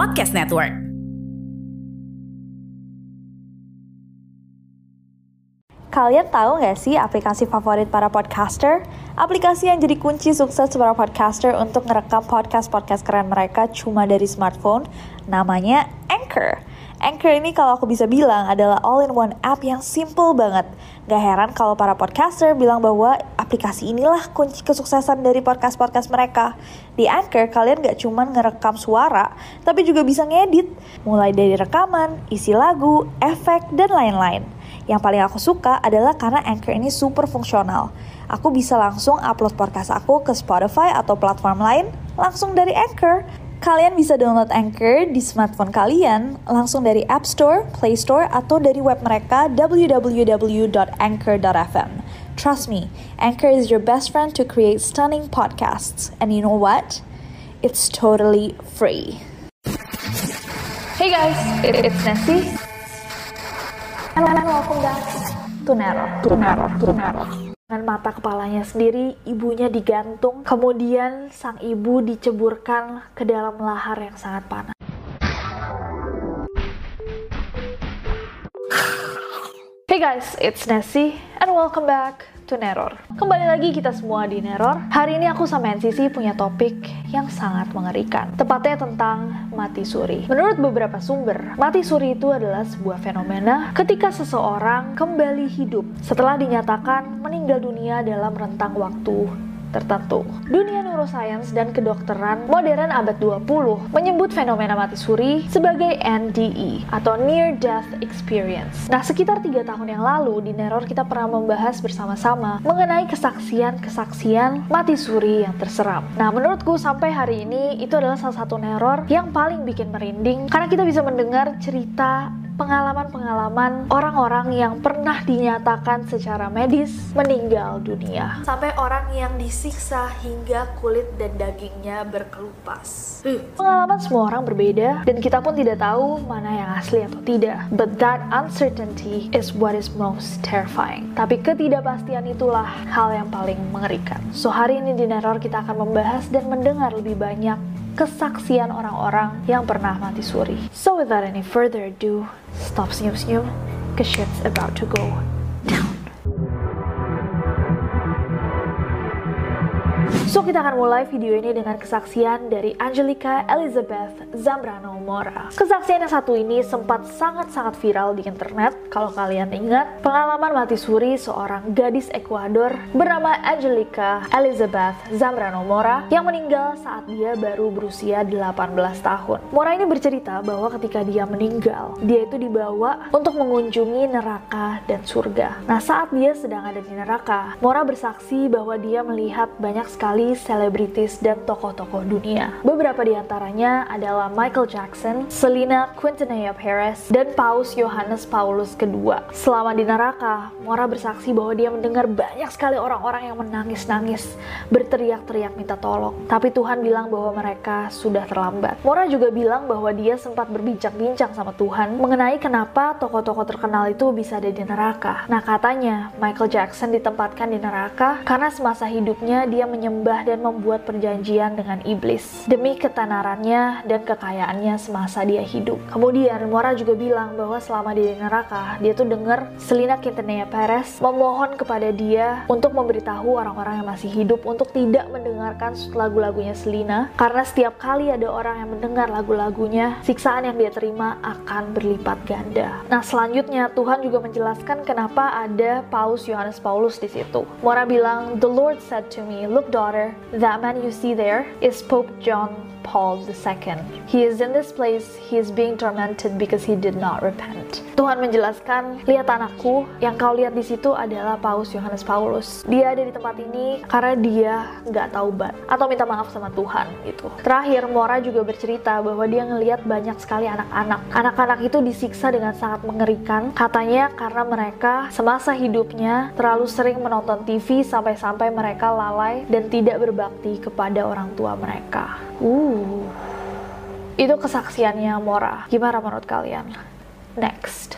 Podcast Network. Kalian tahu nggak sih aplikasi favorit para podcaster? Aplikasi yang jadi kunci sukses para podcaster untuk ngerekam podcast-podcast keren mereka cuma dari smartphone, namanya Anchor. Anchor ini kalau aku bisa bilang adalah all-in-one app yang simple banget. Gak heran kalau para podcaster bilang bahwa aplikasi inilah kunci kesuksesan dari podcast-podcast mereka. Di Anchor, kalian gak cuma ngerekam suara, tapi juga bisa ngedit. Mulai dari rekaman, isi lagu, efek, dan lain-lain. Yang paling aku suka adalah karena Anchor ini super fungsional. Aku bisa langsung upload podcast aku ke Spotify atau platform lain langsung dari Anchor. Kalian bisa download Anchor di smartphone kalian langsung dari App Store, Play Store, atau dari web mereka www.anchor.fm. Trust me, Anchor is your best friend to create stunning podcasts. And you know what? It's totally free. Hey guys, it's Nessie. And welcome back to Nero. To Nero. To Nero. Dengan mata kepalanya sendiri, ibunya digantung, kemudian sang ibu diceburkan ke dalam lahar yang sangat panas. Hey guys, it's Nessie, and welcome back to Neror. Kembali lagi kita semua di Neror. Hari ini aku sama NCC punya topik yang sangat mengerikan. Tepatnya tentang mati suri. Menurut beberapa sumber, mati suri itu adalah sebuah fenomena ketika seseorang kembali hidup setelah dinyatakan meninggal dunia dalam rentang waktu tertentu. Dunia neuroscience dan kedokteran modern abad 20 menyebut fenomena mati suri sebagai NDE atau Near Death Experience. Nah, sekitar tiga tahun yang lalu di Neror kita pernah membahas bersama-sama mengenai kesaksian-kesaksian mati suri yang terseram. Nah, menurutku sampai hari ini itu adalah salah satu Neror yang paling bikin merinding karena kita bisa mendengar cerita pengalaman-pengalaman orang-orang yang pernah dinyatakan secara medis meninggal dunia. Sampai orang yang disiksa hingga kulit dan dagingnya berkelupas. Uh. Pengalaman semua orang berbeda dan kita pun tidak tahu mana yang asli atau tidak. But that uncertainty is what is most terrifying. Tapi ketidakpastian itulah hal yang paling mengerikan. So hari ini di Neror kita akan membahas dan mendengar lebih banyak kesaksian orang-orang yang pernah mati suri. So without any further ado, stop senyum-senyum, cause shit's about to go So kita akan mulai video ini dengan kesaksian dari Angelica Elizabeth Zambrano Mora. Kesaksian yang satu ini sempat sangat-sangat viral di internet. Kalau kalian ingat, pengalaman mati suri seorang gadis Ekuador bernama Angelica Elizabeth Zambrano Mora yang meninggal saat dia baru berusia 18 tahun. Mora ini bercerita bahwa ketika dia meninggal, dia itu dibawa untuk mengunjungi neraka dan surga. Nah, saat dia sedang ada di neraka, Mora bersaksi bahwa dia melihat banyak sekali selebritis dan tokoh-tokoh dunia. Beberapa di antaranya adalah Michael Jackson, Selena Quintanilla Perez, dan Paus Yohanes Paulus II. Selama di neraka, Mora bersaksi bahwa dia mendengar banyak sekali orang-orang yang menangis-nangis, berteriak-teriak minta tolong. Tapi Tuhan bilang bahwa mereka sudah terlambat. Mora juga bilang bahwa dia sempat berbincang-bincang sama Tuhan mengenai kenapa tokoh-tokoh terkenal itu bisa ada di neraka. Nah katanya, Michael Jackson ditempatkan di neraka karena semasa hidupnya dia menyembah menyembah dan membuat perjanjian dengan iblis demi ketenarannya dan kekayaannya semasa dia hidup. Kemudian Mora juga bilang bahwa selama di neraka, dia tuh dengar Selina Quintanilla Perez memohon kepada dia untuk memberitahu orang-orang yang masih hidup untuk tidak mendengarkan lagu-lagunya Selina karena setiap kali ada orang yang mendengar lagu-lagunya, siksaan yang dia terima akan berlipat ganda. Nah, selanjutnya Tuhan juga menjelaskan kenapa ada Paus Yohanes Paulus di situ. Mora bilang, "The Lord said to me, look daughter, that man you see there is Pope John Paul II. He is in this place, he is being tormented because he did not repent. Tuhan menjelaskan, lihat anakku, yang kau lihat di situ adalah Paus Yohanes Paulus. Dia ada di tempat ini karena dia nggak taubat atau minta maaf sama Tuhan gitu. Terakhir, Mora juga bercerita bahwa dia ngelihat banyak sekali anak-anak. Anak-anak itu disiksa dengan sangat mengerikan, katanya karena mereka semasa hidupnya terlalu sering menonton TV sampai-sampai mereka lalai dan tidak berbakti kepada orang tua mereka. Uh. Itu kesaksiannya Mora. Gimana menurut kalian? Next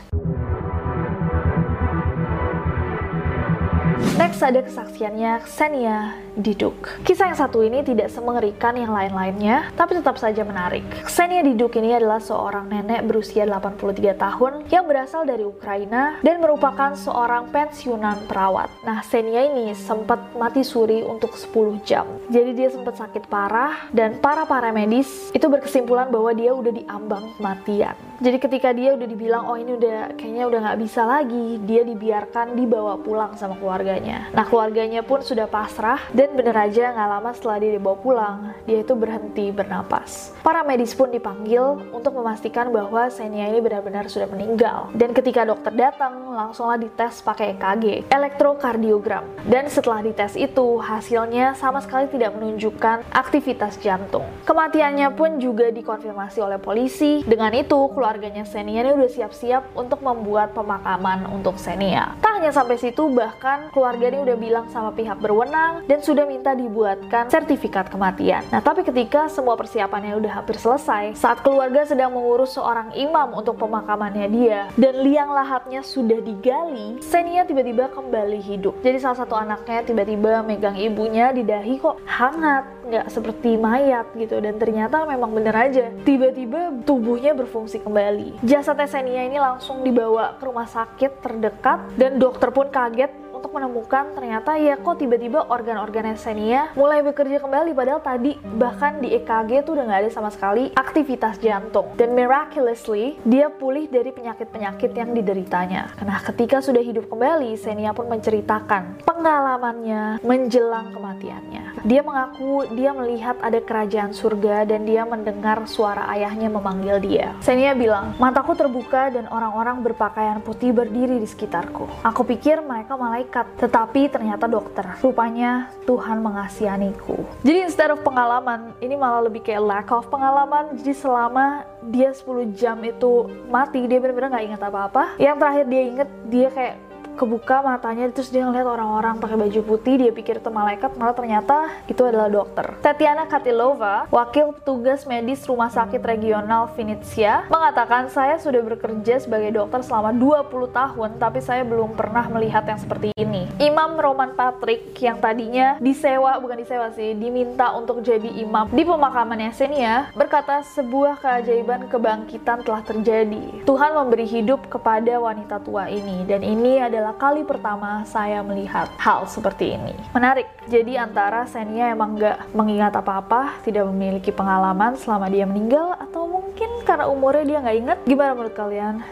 Next ada kesaksiannya Xenia Diduk. Kisah yang satu ini tidak semengerikan yang lain-lainnya, tapi tetap saja menarik. Xenia Diduk ini adalah seorang nenek berusia 83 tahun yang berasal dari Ukraina dan merupakan seorang pensiunan perawat. Nah, Xenia ini sempat mati suri untuk 10 jam. Jadi dia sempat sakit parah dan para para medis itu berkesimpulan bahwa dia udah diambang kematian. Jadi ketika dia udah dibilang oh ini udah kayaknya udah nggak bisa lagi, dia dibiarkan dibawa pulang sama keluarganya. Nah keluarganya pun sudah pasrah dan bener aja nggak lama setelah dia dibawa pulang, dia itu berhenti bernapas. Para medis pun dipanggil untuk memastikan bahwa Senia ini benar-benar sudah meninggal. Dan ketika dokter datang, langsunglah dites pakai EKG, elektrokardiogram. Dan setelah dites itu, hasilnya sama sekali tidak menunjukkan aktivitas jantung. Kematiannya pun juga dikonfirmasi oleh polisi. Dengan itu, keluarganya Senia ini udah siap-siap untuk membuat pemakaman untuk Senia. Tak hanya sampai situ, bahkan keluarga ini udah bilang sama pihak berwenang dan sudah minta dibuatkan sertifikat kematian. Nah, tapi ketika semua persiapannya udah hampir selesai, saat keluarga sedang mengurus seorang imam untuk pemakamannya dia, dan liang lahatnya sudah digali, Senia tiba-tiba kembali hidup. Jadi salah satu anaknya tiba-tiba megang ibunya di dahi kok hangat, nggak seperti mayat gitu. Dan ternyata memang bener aja, tiba-tiba tubuhnya berfungsi kembali. Jasad Senia ini langsung dibawa ke rumah sakit terdekat dan dokter pun kaget untuk menemukan ternyata ya kok tiba-tiba organ-organ Xenia mulai bekerja kembali padahal tadi bahkan di EKG tuh udah nggak ada sama sekali aktivitas jantung dan miraculously dia pulih dari penyakit-penyakit yang dideritanya. Nah ketika sudah hidup kembali Xenia pun menceritakan pengalamannya menjelang kematiannya. Dia mengaku dia melihat ada kerajaan surga dan dia mendengar suara ayahnya memanggil dia. Xenia bilang, mataku terbuka dan orang-orang berpakaian putih berdiri di sekitarku. Aku pikir mereka malaikat malaikat, tetapi ternyata dokter. Rupanya Tuhan mengasihaniku. Jadi instead of pengalaman, ini malah lebih kayak lack of pengalaman. Jadi selama dia 10 jam itu mati, dia benar-benar nggak ingat apa-apa. Yang terakhir dia inget, dia kayak kebuka matanya terus dia ngeliat orang-orang pakai baju putih dia pikir itu malaikat malah ternyata itu adalah dokter. Tatiana Katilova wakil petugas medis rumah sakit regional Vinitsia mengatakan saya sudah bekerja sebagai dokter selama 20 tahun tapi saya belum pernah melihat yang seperti ini. Imam Roman Patrick yang tadinya disewa bukan disewa sih diminta untuk jadi imam di pemakaman Yesenia berkata sebuah keajaiban kebangkitan telah terjadi. Tuhan memberi hidup kepada wanita tua ini dan ini adalah adalah kali pertama saya melihat hal seperti ini. Menarik, jadi antara Senia emang nggak mengingat apa-apa, tidak memiliki pengalaman selama dia meninggal, atau mungkin karena umurnya dia nggak ingat. Gimana menurut kalian?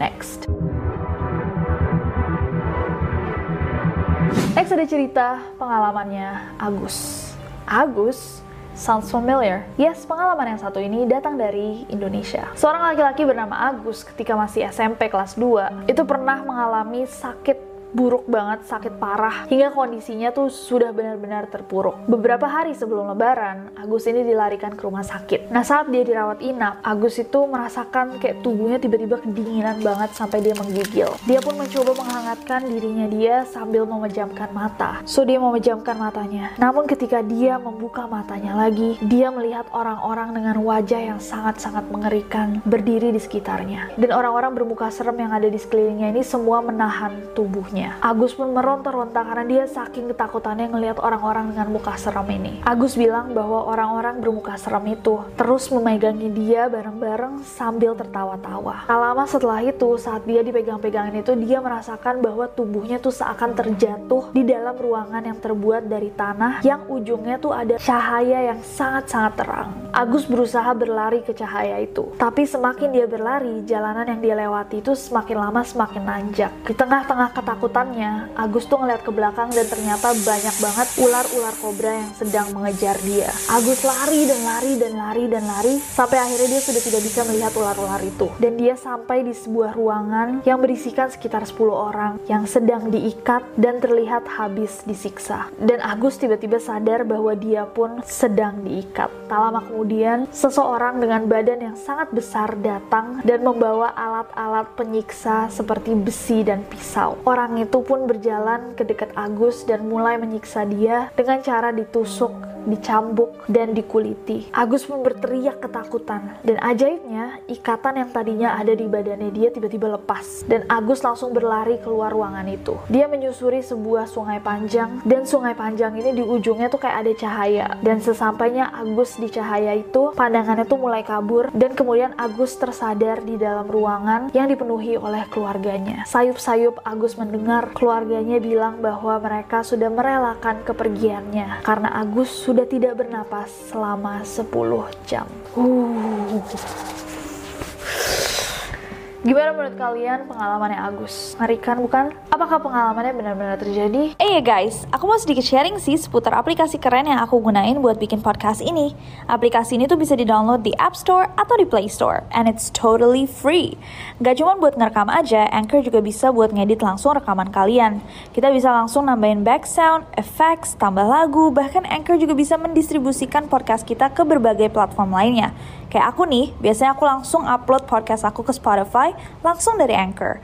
Next. Next ada cerita pengalamannya Agus. Agus Sounds familiar? Yes, pengalaman yang satu ini datang dari Indonesia. Seorang laki-laki bernama Agus ketika masih SMP kelas 2 itu pernah mengalami sakit buruk banget, sakit parah, hingga kondisinya tuh sudah benar-benar terpuruk. Beberapa hari sebelum lebaran, Agus ini dilarikan ke rumah sakit. Nah saat dia dirawat inap, Agus itu merasakan kayak tubuhnya tiba-tiba kedinginan banget sampai dia menggigil. Dia pun mencoba menghangatkan dirinya dia sambil memejamkan mata. So dia memejamkan matanya. Namun ketika dia membuka matanya lagi, dia melihat orang-orang dengan wajah yang sangat-sangat mengerikan berdiri di sekitarnya. Dan orang-orang bermuka serem yang ada di sekelilingnya ini semua menahan tubuhnya tubuhnya. Agus pun meronta-ronta karena dia saking ketakutannya ngelihat orang-orang dengan muka serem ini. Agus bilang bahwa orang-orang bermuka serem itu terus memegangi dia bareng-bareng sambil tertawa-tawa. Tak lama setelah itu, saat dia dipegang-pegangin itu, dia merasakan bahwa tubuhnya tuh seakan terjatuh di dalam ruangan yang terbuat dari tanah yang ujungnya tuh ada cahaya yang sangat-sangat terang. Agus berusaha berlari ke cahaya itu. Tapi semakin dia berlari, jalanan yang dia lewati itu semakin lama semakin nanjak. Di tengah-tengah ketakutan ketakutannya, Agus tuh ngeliat ke belakang dan ternyata banyak banget ular-ular kobra yang sedang mengejar dia. Agus lari dan lari dan lari dan lari sampai akhirnya dia sudah tidak bisa melihat ular-ular itu. Dan dia sampai di sebuah ruangan yang berisikan sekitar 10 orang yang sedang diikat dan terlihat habis disiksa. Dan Agus tiba-tiba sadar bahwa dia pun sedang diikat. Tak lama kemudian, seseorang dengan badan yang sangat besar datang dan membawa alat-alat penyiksa seperti besi dan pisau. Orang Orang itu pun berjalan ke dekat Agus dan mulai menyiksa dia dengan cara ditusuk dicambuk, dan dikuliti. Agus pun berteriak ketakutan. Dan ajaibnya, ikatan yang tadinya ada di badannya dia tiba-tiba lepas. Dan Agus langsung berlari keluar ruangan itu. Dia menyusuri sebuah sungai panjang, dan sungai panjang ini di ujungnya tuh kayak ada cahaya. Dan sesampainya Agus di cahaya itu, pandangannya tuh mulai kabur, dan kemudian Agus tersadar di dalam ruangan yang dipenuhi oleh keluarganya. Sayup-sayup Agus mendengar keluarganya bilang bahwa mereka sudah merelakan kepergiannya karena Agus sudah tidak bernapas selama 10 jam. Uh. Gimana menurut kalian pengalamannya Agus? Ngerikan bukan? Apakah pengalamannya benar-benar terjadi? Eh hey guys, aku mau sedikit sharing sih seputar aplikasi keren yang aku gunain buat bikin podcast ini. Aplikasi ini tuh bisa di-download di App Store atau di Play Store, and it's totally free. Gak cuma buat ngerekam aja, Anchor juga bisa buat ngedit langsung rekaman kalian. Kita bisa langsung nambahin back sound, effects, tambah lagu, bahkan Anchor juga bisa mendistribusikan podcast kita ke berbagai platform lainnya. Kayak aku nih, biasanya aku langsung upload podcast aku ke Spotify langsung dari Anchor.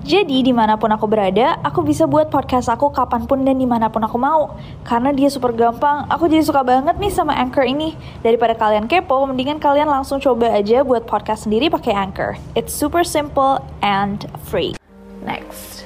Jadi di mana pun aku berada, aku bisa buat podcast aku kapan pun dan di mana pun aku mau. Karena dia super gampang, aku jadi suka banget nih sama Anchor ini. Daripada kalian kepo, mendingan kalian langsung coba aja buat podcast sendiri pakai Anchor. It's super simple and free. Next.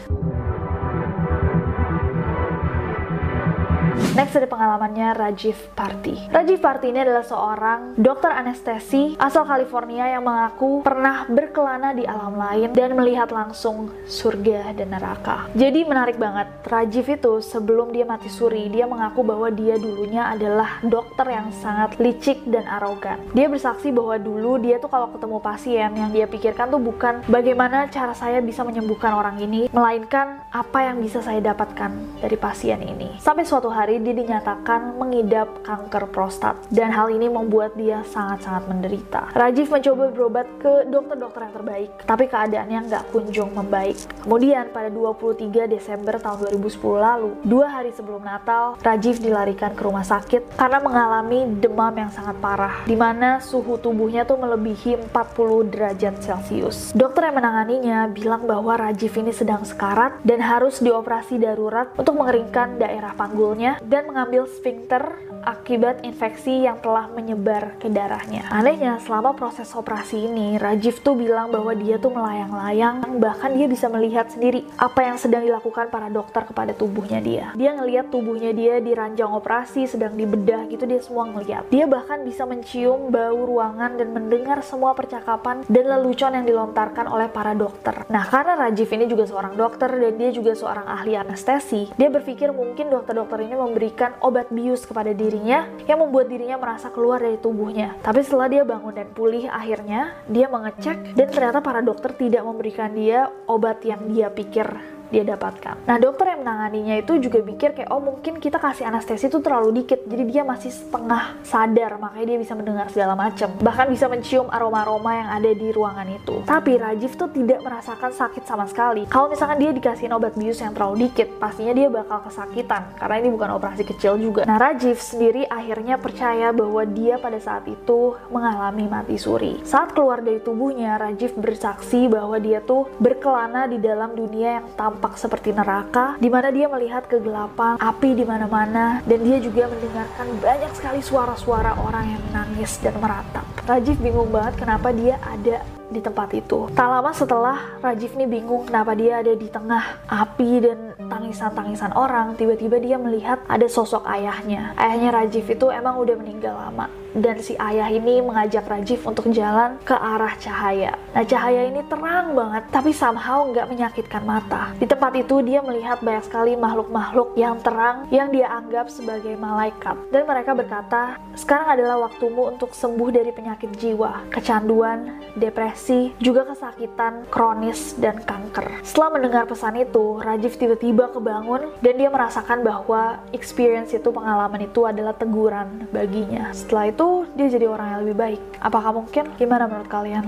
Next ada pengalamannya Rajiv Party. Rajiv Party ini adalah seorang dokter anestesi asal California yang mengaku pernah berkelana di alam lain dan melihat langsung surga dan neraka. Jadi menarik banget, Rajiv itu sebelum dia mati suri, dia mengaku bahwa dia dulunya adalah dokter yang sangat licik dan arogan. Dia bersaksi bahwa dulu dia tuh kalau ketemu pasien yang dia pikirkan tuh bukan bagaimana cara saya bisa menyembuhkan orang ini, melainkan apa yang bisa saya dapatkan dari pasien ini. Sampai suatu hari dia dinyatakan mengidap kanker prostat dan hal ini membuat dia sangat-sangat menderita. Rajiv mencoba berobat ke dokter-dokter yang terbaik, tapi keadaannya nggak kunjung membaik. Kemudian pada 23 Desember tahun 2010 lalu, dua hari sebelum Natal, Rajiv dilarikan ke rumah sakit karena mengalami demam yang sangat parah, di mana suhu tubuhnya tuh melebihi 40 derajat Celcius. Dokter yang menanganinya bilang bahwa Rajiv ini sedang sekarat dan harus dioperasi darurat untuk mengeringkan daerah panggulnya dan mengambil sphincter akibat infeksi yang telah menyebar ke darahnya. Anehnya, selama proses operasi ini, Rajiv tuh bilang bahwa dia tuh melayang-layang, bahkan dia bisa melihat sendiri apa yang sedang dilakukan para dokter kepada tubuhnya dia. Dia ngelihat tubuhnya dia di ranjang operasi, sedang dibedah gitu, dia semua ngelihat. Dia bahkan bisa mencium bau ruangan dan mendengar semua percakapan dan lelucon yang dilontarkan oleh para dokter. Nah, karena Rajiv ini juga seorang dokter dan dia juga seorang ahli anestesi, dia berpikir mungkin dokter-dokter ini memberikan obat bius kepada diri dirinya yang membuat dirinya merasa keluar dari tubuhnya. Tapi setelah dia bangun dan pulih, akhirnya dia mengecek dan ternyata para dokter tidak memberikan dia obat yang dia pikir dia dapatkan. Nah dokter yang menanganinya itu juga pikir kayak oh mungkin kita kasih anestesi itu terlalu dikit jadi dia masih setengah sadar makanya dia bisa mendengar segala macam bahkan bisa mencium aroma-aroma yang ada di ruangan itu. Tapi Rajiv tuh tidak merasakan sakit sama sekali. Kalau misalkan dia dikasih obat bius yang terlalu dikit pastinya dia bakal kesakitan karena ini bukan operasi kecil juga. Nah Rajiv sendiri akhirnya percaya bahwa dia pada saat itu mengalami mati suri. Saat keluar dari tubuhnya Rajiv bersaksi bahwa dia tuh berkelana di dalam dunia yang tampak tampak seperti neraka, di mana dia melihat kegelapan, api di mana-mana, dan dia juga mendengarkan banyak sekali suara-suara orang yang menangis dan meratap. Rajiv bingung banget kenapa dia ada di tempat itu. Tak lama setelah Rajiv ini bingung kenapa dia ada di tengah api dan tangisan-tangisan orang, tiba-tiba dia melihat ada sosok ayahnya. Ayahnya Rajiv itu emang udah meninggal lama dan si ayah ini mengajak Rajiv untuk jalan ke arah cahaya. Nah cahaya ini terang banget tapi somehow nggak menyakitkan mata. Di tempat itu dia melihat banyak sekali makhluk-makhluk yang terang yang dia anggap sebagai malaikat. Dan mereka berkata, sekarang adalah waktumu untuk sembuh dari penyakit jiwa, kecanduan, depresi, juga kesakitan, kronis, dan kanker. Setelah mendengar pesan itu, Rajiv tiba-tiba kebangun dan dia merasakan bahwa experience itu, pengalaman itu adalah teguran baginya. Setelah itu dia jadi orang yang lebih baik. Apakah mungkin? Gimana menurut kalian?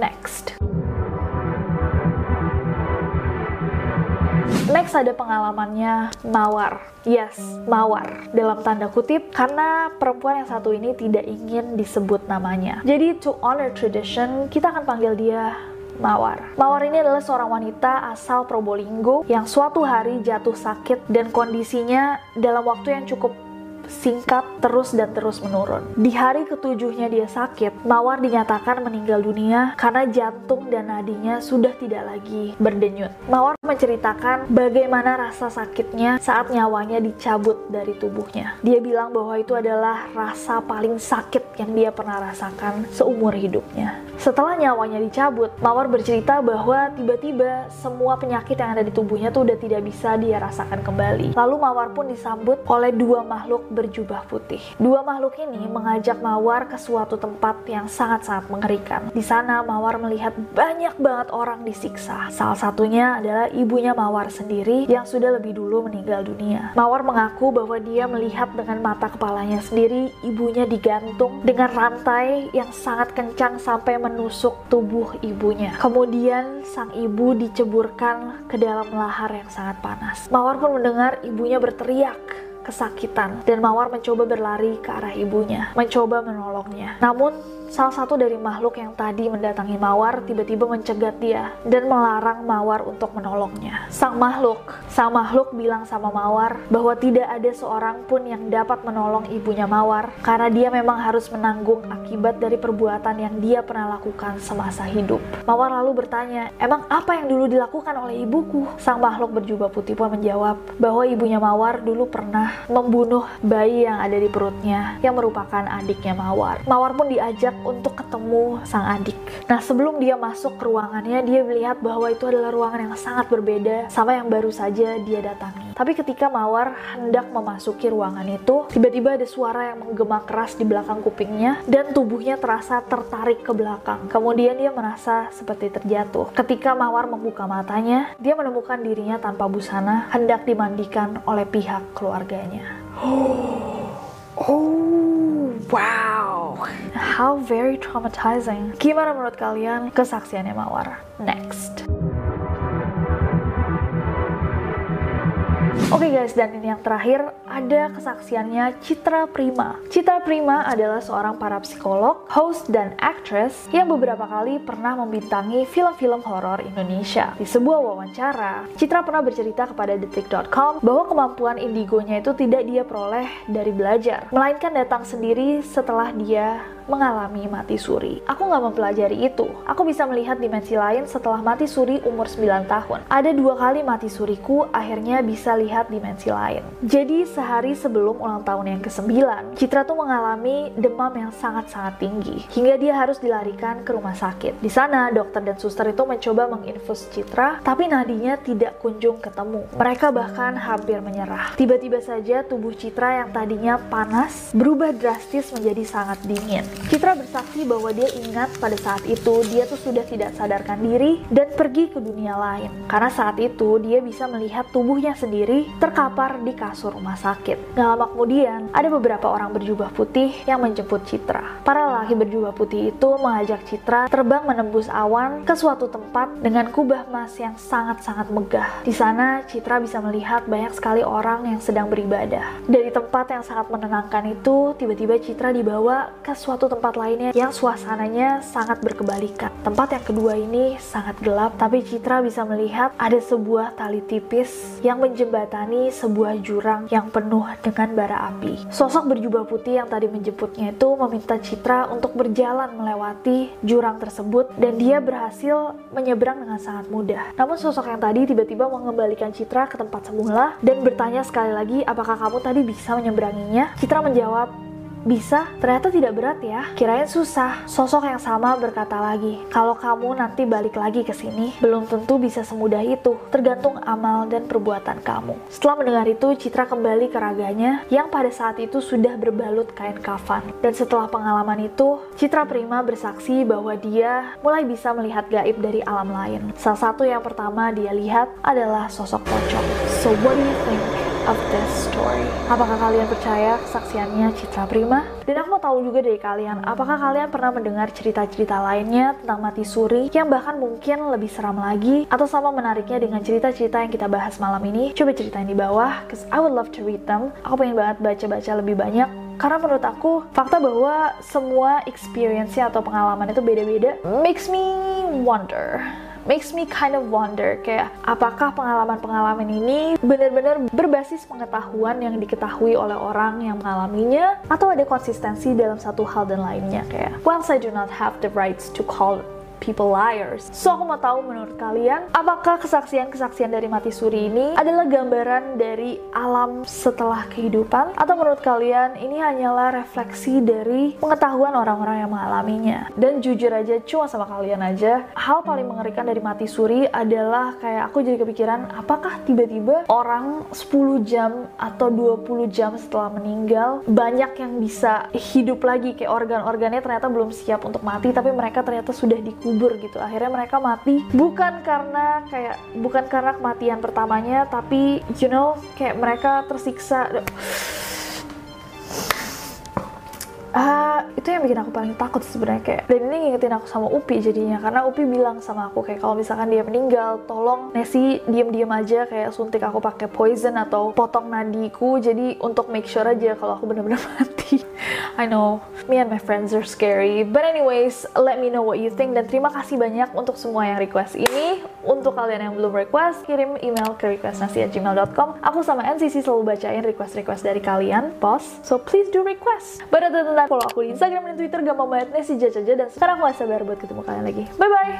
Next. Next ada pengalamannya Mawar. Yes, Mawar dalam tanda kutip karena perempuan yang satu ini tidak ingin disebut namanya. Jadi to honor tradition, kita akan panggil dia Mawar. Mawar ini adalah seorang wanita asal Probolinggo yang suatu hari jatuh sakit dan kondisinya dalam waktu yang cukup singkat terus dan terus menurun. Di hari ketujuhnya dia sakit, Mawar dinyatakan meninggal dunia karena jantung dan nadinya sudah tidak lagi berdenyut. Mawar menceritakan bagaimana rasa sakitnya saat nyawanya dicabut dari tubuhnya. Dia bilang bahwa itu adalah rasa paling sakit yang dia pernah rasakan seumur hidupnya. Setelah nyawanya dicabut, Mawar bercerita bahwa tiba-tiba semua penyakit yang ada di tubuhnya tuh udah tidak bisa dia rasakan kembali. Lalu Mawar pun disambut oleh dua makhluk berjubah putih. Dua makhluk ini mengajak Mawar ke suatu tempat yang sangat-sangat mengerikan. Di sana Mawar melihat banyak banget orang disiksa. Salah satunya adalah ibunya Mawar sendiri yang sudah lebih dulu meninggal dunia. Mawar mengaku bahwa dia melihat dengan mata kepalanya sendiri ibunya digantung dengan rantai yang sangat kencang sampai menusuk tubuh ibunya. Kemudian sang ibu diceburkan ke dalam lahar yang sangat panas. Mawar pun mendengar ibunya berteriak kesakitan dan Mawar mencoba berlari ke arah ibunya, mencoba menolongnya. Namun salah satu dari makhluk yang tadi mendatangi Mawar tiba-tiba mencegat dia dan melarang Mawar untuk menolongnya. Sang makhluk, sang makhluk bilang sama Mawar bahwa tidak ada seorang pun yang dapat menolong ibunya Mawar karena dia memang harus menanggung akibat dari perbuatan yang dia pernah lakukan semasa hidup. Mawar lalu bertanya, emang apa yang dulu dilakukan oleh ibuku? Sang makhluk berjubah putih pun menjawab bahwa ibunya Mawar dulu pernah membunuh bayi yang ada di perutnya yang merupakan adiknya Mawar. Mawar pun diajak untuk ketemu sang adik. Nah, sebelum dia masuk ke ruangannya, dia melihat bahwa itu adalah ruangan yang sangat berbeda sama yang baru saja dia datangi. Tapi ketika Mawar hendak memasuki ruangan itu, tiba-tiba ada suara yang menggema keras di belakang kupingnya dan tubuhnya terasa tertarik ke belakang. Kemudian dia merasa seperti terjatuh. Ketika Mawar membuka matanya, dia menemukan dirinya tanpa busana hendak dimandikan oleh pihak keluarganya. Oh, wow. How very traumatizing. Gimana menurut kalian kesaksiannya Mawar? Next. Oke okay guys, dan ini yang terakhir ada kesaksiannya Citra Prima. Citra Prima adalah seorang parapsikolog, host, dan actress yang beberapa kali pernah membintangi film-film horor Indonesia. Di sebuah wawancara, Citra pernah bercerita kepada detik.com bahwa kemampuan indigonya itu tidak dia peroleh dari belajar, melainkan datang sendiri setelah dia mengalami mati suri. Aku nggak mempelajari itu. Aku bisa melihat dimensi lain setelah mati suri umur 9 tahun. Ada dua kali mati suriku akhirnya bisa lihat dimensi lain. Jadi sehari sebelum ulang tahun yang ke-9, Citra tuh mengalami demam yang sangat-sangat tinggi. Hingga dia harus dilarikan ke rumah sakit. Di sana, dokter dan suster itu mencoba menginfus Citra, tapi nadinya tidak kunjung ketemu. Mereka bahkan hampir menyerah. Tiba-tiba saja tubuh Citra yang tadinya panas berubah drastis menjadi sangat dingin. Citra bersaksi bahwa dia ingat pada saat itu dia tuh sudah tidak sadarkan diri dan pergi ke dunia lain. Karena saat itu dia bisa melihat tubuhnya sendiri terkapar di kasur rumah sakit. Gak lama kemudian, ada beberapa orang berjubah putih yang menjemput Citra. Para lelaki berjubah putih itu mengajak Citra terbang menembus awan ke suatu tempat dengan kubah emas yang sangat-sangat megah. Di sana, Citra bisa melihat banyak sekali orang yang sedang beribadah. Dari tempat yang sangat menenangkan itu, tiba-tiba Citra dibawa ke suatu tempat lainnya yang suasananya sangat berkebalikan. Tempat yang kedua ini sangat gelap, tapi Citra bisa melihat ada sebuah tali tipis yang menjembatani sebuah jurang yang penuh dengan bara api. Sosok berjubah putih yang tadi menjemputnya itu meminta Citra untuk berjalan melewati jurang tersebut dan dia berhasil menyeberang dengan sangat mudah. Namun sosok yang tadi tiba-tiba mengembalikan Citra ke tempat semula dan bertanya sekali lagi apakah kamu tadi bisa menyeberanginya? Citra menjawab, bisa, ternyata tidak berat ya. Kirain susah. Sosok yang sama berkata lagi, kalau kamu nanti balik lagi ke sini, belum tentu bisa semudah itu. Tergantung amal dan perbuatan kamu. Setelah mendengar itu, Citra kembali ke raganya yang pada saat itu sudah berbalut kain kafan. Dan setelah pengalaman itu, Citra Prima bersaksi bahwa dia mulai bisa melihat gaib dari alam lain. Salah satu yang pertama dia lihat adalah sosok pocong. So what do you think? Of this story. Apakah kalian percaya kesaksiannya Citra Prima? Dan aku mau tahu juga dari kalian, apakah kalian pernah mendengar cerita-cerita lainnya tentang mati suri yang bahkan mungkin lebih seram lagi atau sama menariknya dengan cerita-cerita yang kita bahas malam ini? Coba ceritain di bawah, cause I would love to read them. Aku pengen banget baca-baca lebih banyak karena menurut aku fakta bahwa semua experience atau pengalaman itu beda-beda makes me wonder makes me kind of wonder kayak apakah pengalaman-pengalaman ini benar-benar berbasis pengetahuan yang diketahui oleh orang yang mengalaminya atau ada konsistensi dalam satu hal dan lainnya? Kayak whilst I do not have the rights to call people liars. So aku mau tahu menurut kalian, apakah kesaksian-kesaksian dari mati suri ini adalah gambaran dari alam setelah kehidupan? Atau menurut kalian ini hanyalah refleksi dari pengetahuan orang-orang yang mengalaminya? Dan jujur aja, cuma sama kalian aja, hal paling mengerikan dari mati suri adalah kayak aku jadi kepikiran, apakah tiba-tiba orang 10 jam atau 20 jam setelah meninggal, banyak yang bisa hidup lagi, kayak organ-organnya ternyata belum siap untuk mati, tapi mereka ternyata sudah dikubur kubur gitu. Akhirnya mereka mati. Bukan karena kayak bukan karena kematian pertamanya tapi you know kayak mereka tersiksa Uh, itu yang bikin aku paling takut sebenarnya kayak dan ini ngingetin aku sama Upi jadinya karena Upi bilang sama aku kayak kalau misalkan dia meninggal tolong Nessie diem-diem aja kayak suntik aku pakai poison atau potong nadiku jadi untuk make sure aja kalau aku bener-bener mati. I know. Me and my friends are scary. But anyways let me know what you think dan terima kasih banyak untuk semua yang request ini. Untuk kalian yang belum request kirim email ke requestnasi@gmail.com aku sama NCC selalu bacain request-request dari kalian boss so please do request. But other than kalau Follow aku di Instagram dan Twitter gak Gampang banget. Nesi Jajaja Dan sekarang aku gak sabar buat ketemu kalian lagi. Bye bye